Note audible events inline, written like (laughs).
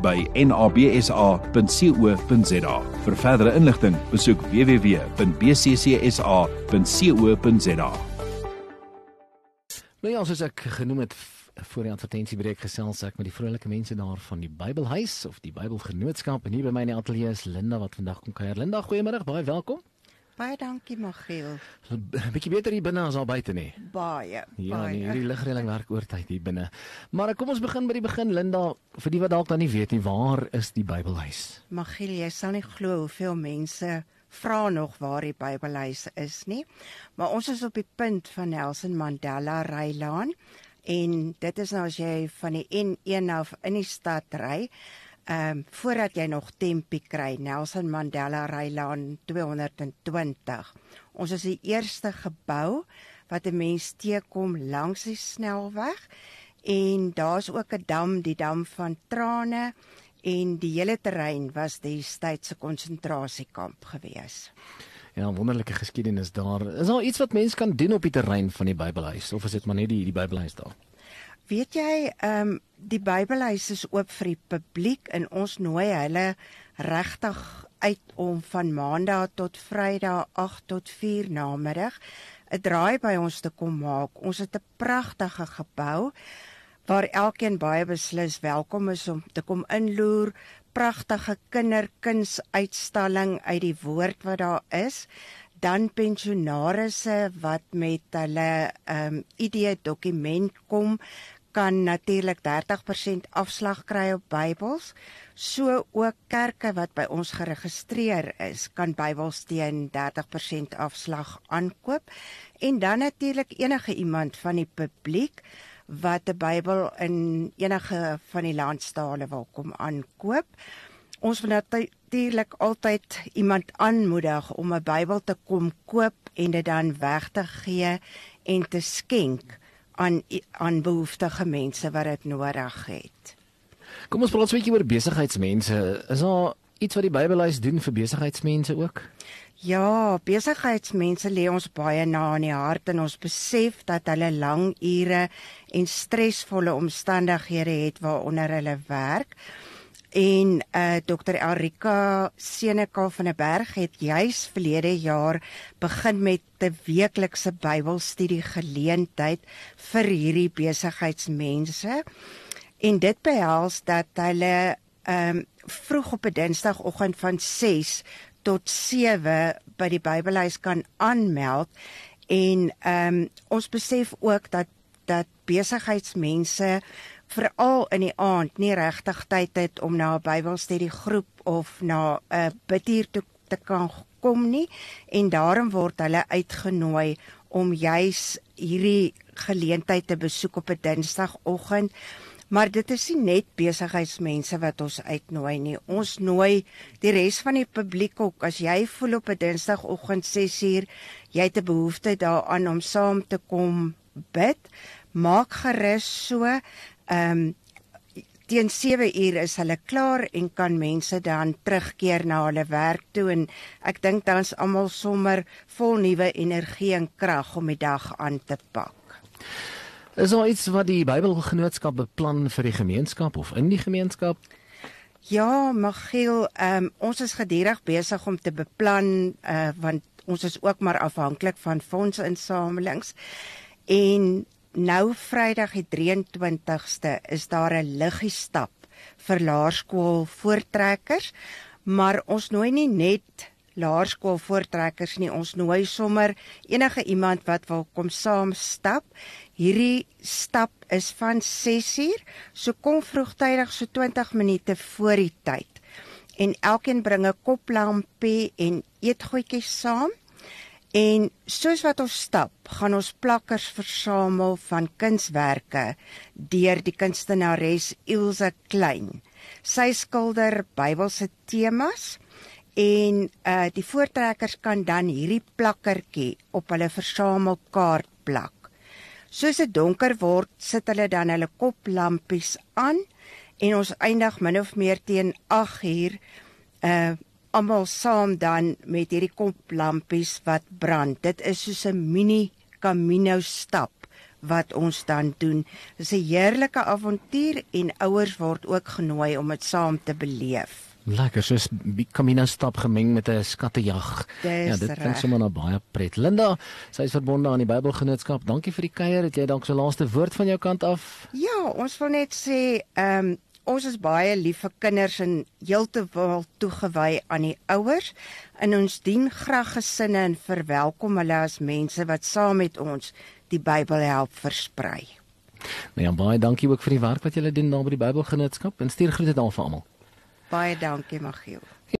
bccsa@nabsa.co.za. Vir verdere inligting, besoek www.bccsa.co.za. Nou ja, soos ek genoem het voor die advertensiebreek gesels ek met die vrolike mense daar van die Bybelhuis of die Bybelgenootskap en hier by my in die ateljee is Linda wat vandag kom kuier. Linda, goeiemôre, baie welkom. Baie dankie Magiel. 'n (laughs) Bietjie beter hier binne as daar buite nê. Baie. Ja, baie. nee, hierdie ligreëling werk oortyd hier binne. Maar kom ons begin by die begin Linda, vir die wat dalk dan nie weet nie, waar is die Bybelhuis? Magiel, jy sal nie glo hoeveel mense vra nog waar die Bybelhuis is nie. Maar ons is op die punt van Nelson Mandela Rylaan en dit is nou as jy van die N1 af in die stad ry, ehm um, voordat jy nog Tempie kry, Nelson Mandela Rylaan 220. Ons is die eerste gebou wat 'n mens teekom langs die snelweg en daar's ook 'n dam, die dam van trane en die hele terrein was die tydse konsentrasiekamp gewees. Ja, wonderlike geskiedenis daar. Is daar iets wat mense kan doen op die terrein van die Bybelhuis of is dit maar net die die Bybelhuis daar? Weet jy, ehm um, die Bybelhuis is oop vir die publiek en ons nooi hulle regtig uit om van Maandag tot Vrydag 8 tot 4 namiddag 'n draai by ons te kom maak. Ons het 'n pragtige gebou waar elkeen baie beslis welkom is om te kom inloer. Pragtige kinderkunsuitstalling uit die woord wat daar is. Dan pensionarisse wat met hulle ehm um, ID dokument kom kan natuurlik 30% afslag kry op Bybels. So ook kerke wat by ons geregistreer is, kan Bybels teen 30% afslag aankoop. En dan natuurlik enige iemand van die publiek wat 'n Bybel in enige van die landstale wil kom aankoop. Ons wil natuurlik altyd iemand aanmoedig om 'n Bybel te kom koop en dit dan weg te gee en te skenk aan aan behoeftige mense wat dit nodig het. Kom ons praat 'n bietjie oor besigheidsmense. Is daar iets wat die Bybelhuis doen vir besigheidsmense ook? Ja, besigheidsmense lê ons baie na in die hart en ons besef dat hulle lang ure en stresvolle omstandighede het waaronder hulle werk. En uh Dr Erika Seneka van der Berg het juis verlede jaar begin met 'n weeklikse Bybelstudie geleentheid vir hierdie besigheidsmense. En dit behels dat hulle ehm um, vroeg op 'n Dinsdagoggend van 6 tot 7 by die Bybelhuis kan aanmeld en ehm um, ons besef ook dat dat besigheidsmense veral in die aand nie regtig tyd het om na 'n Bybelstudie groep of na 'n biduur te, te kan kom nie en daarom word hulle uitgenooi om juis hierdie geleentheid te besoek op 'n Dinsdagoggend. Maar dit is nie net besigheidsmense wat ons uitnooi nie. Ons nooi die res van die publiek ook. As jy voel op 'n Dinsdagoggend 6uur jy het 'n behoefte daaraan om saam te kom bid, maak gerus so ehm um, teen 7 uur is hulle klaar en kan mense dan terugkeer na hulle werk toe en ek dink dan's almal sommer vol nuwe energie en krag om die dag aan te pak. Is daar iets wat die Bybelgenootskap beplan vir die gemeenskap of in die gemeenskap? Ja, Magiel, ehm um, ons is gedurig besig om te beplan uh want ons is ook maar afhanklik van fondsinsamelings en nou Vrydag die 23ste is daar 'n liggie stap vir laerskool voortrekkers, maar ons nooi nie net laerskool voortrekkers nie, ons nooi sommer enige iemand wat wil kom saam stap. Hierdie stap is van 6uur, so kom vroegtydig so 20 minute voor die tyd. En elkeen bring 'n koplampie en eetgoedjies saam. En soos wat ons stap, gaan ons plakkers versamel van kunswerke deur die kunstenares Ilse Klein. Sy skilder Bybelse temas en uh die voortrekkers kan dan hierdie plakkertjie op hulle versamelkaart plak. Soos dit donker word, sit hulle dan hulle koplampies aan en ons eindig min of meer teen 8 uur uh almal saam dan met hierdie koplampies wat brand. Dit is soos 'n mini Camino stap wat ons dan doen. Dis 'n heerlike avontuur en ouers word ook genooi om dit saam te beleef. Lekker, soos Camino stap gemeng met 'n skattejag. Ja, dit klink sommer na baie pret. Linda, sy is verbonde aan die Bybelgenootskap. Dankie vir die kuier. Het jy dalk so laaste woord van jou kant af? Ja, ons wil net sê, ehm um, ons is baie lief vir kinders en heeltemal toegewy aan die ouers. En ons dien graag gesinne en verwelkom hulle as mense wat saam met ons die Bybel help versprei. Nou ja, baie dankie ook vir die werk wat julle doen daar by die Bybelgenootskap en stuur groete daar vir almal. Baie dankie, Magiel.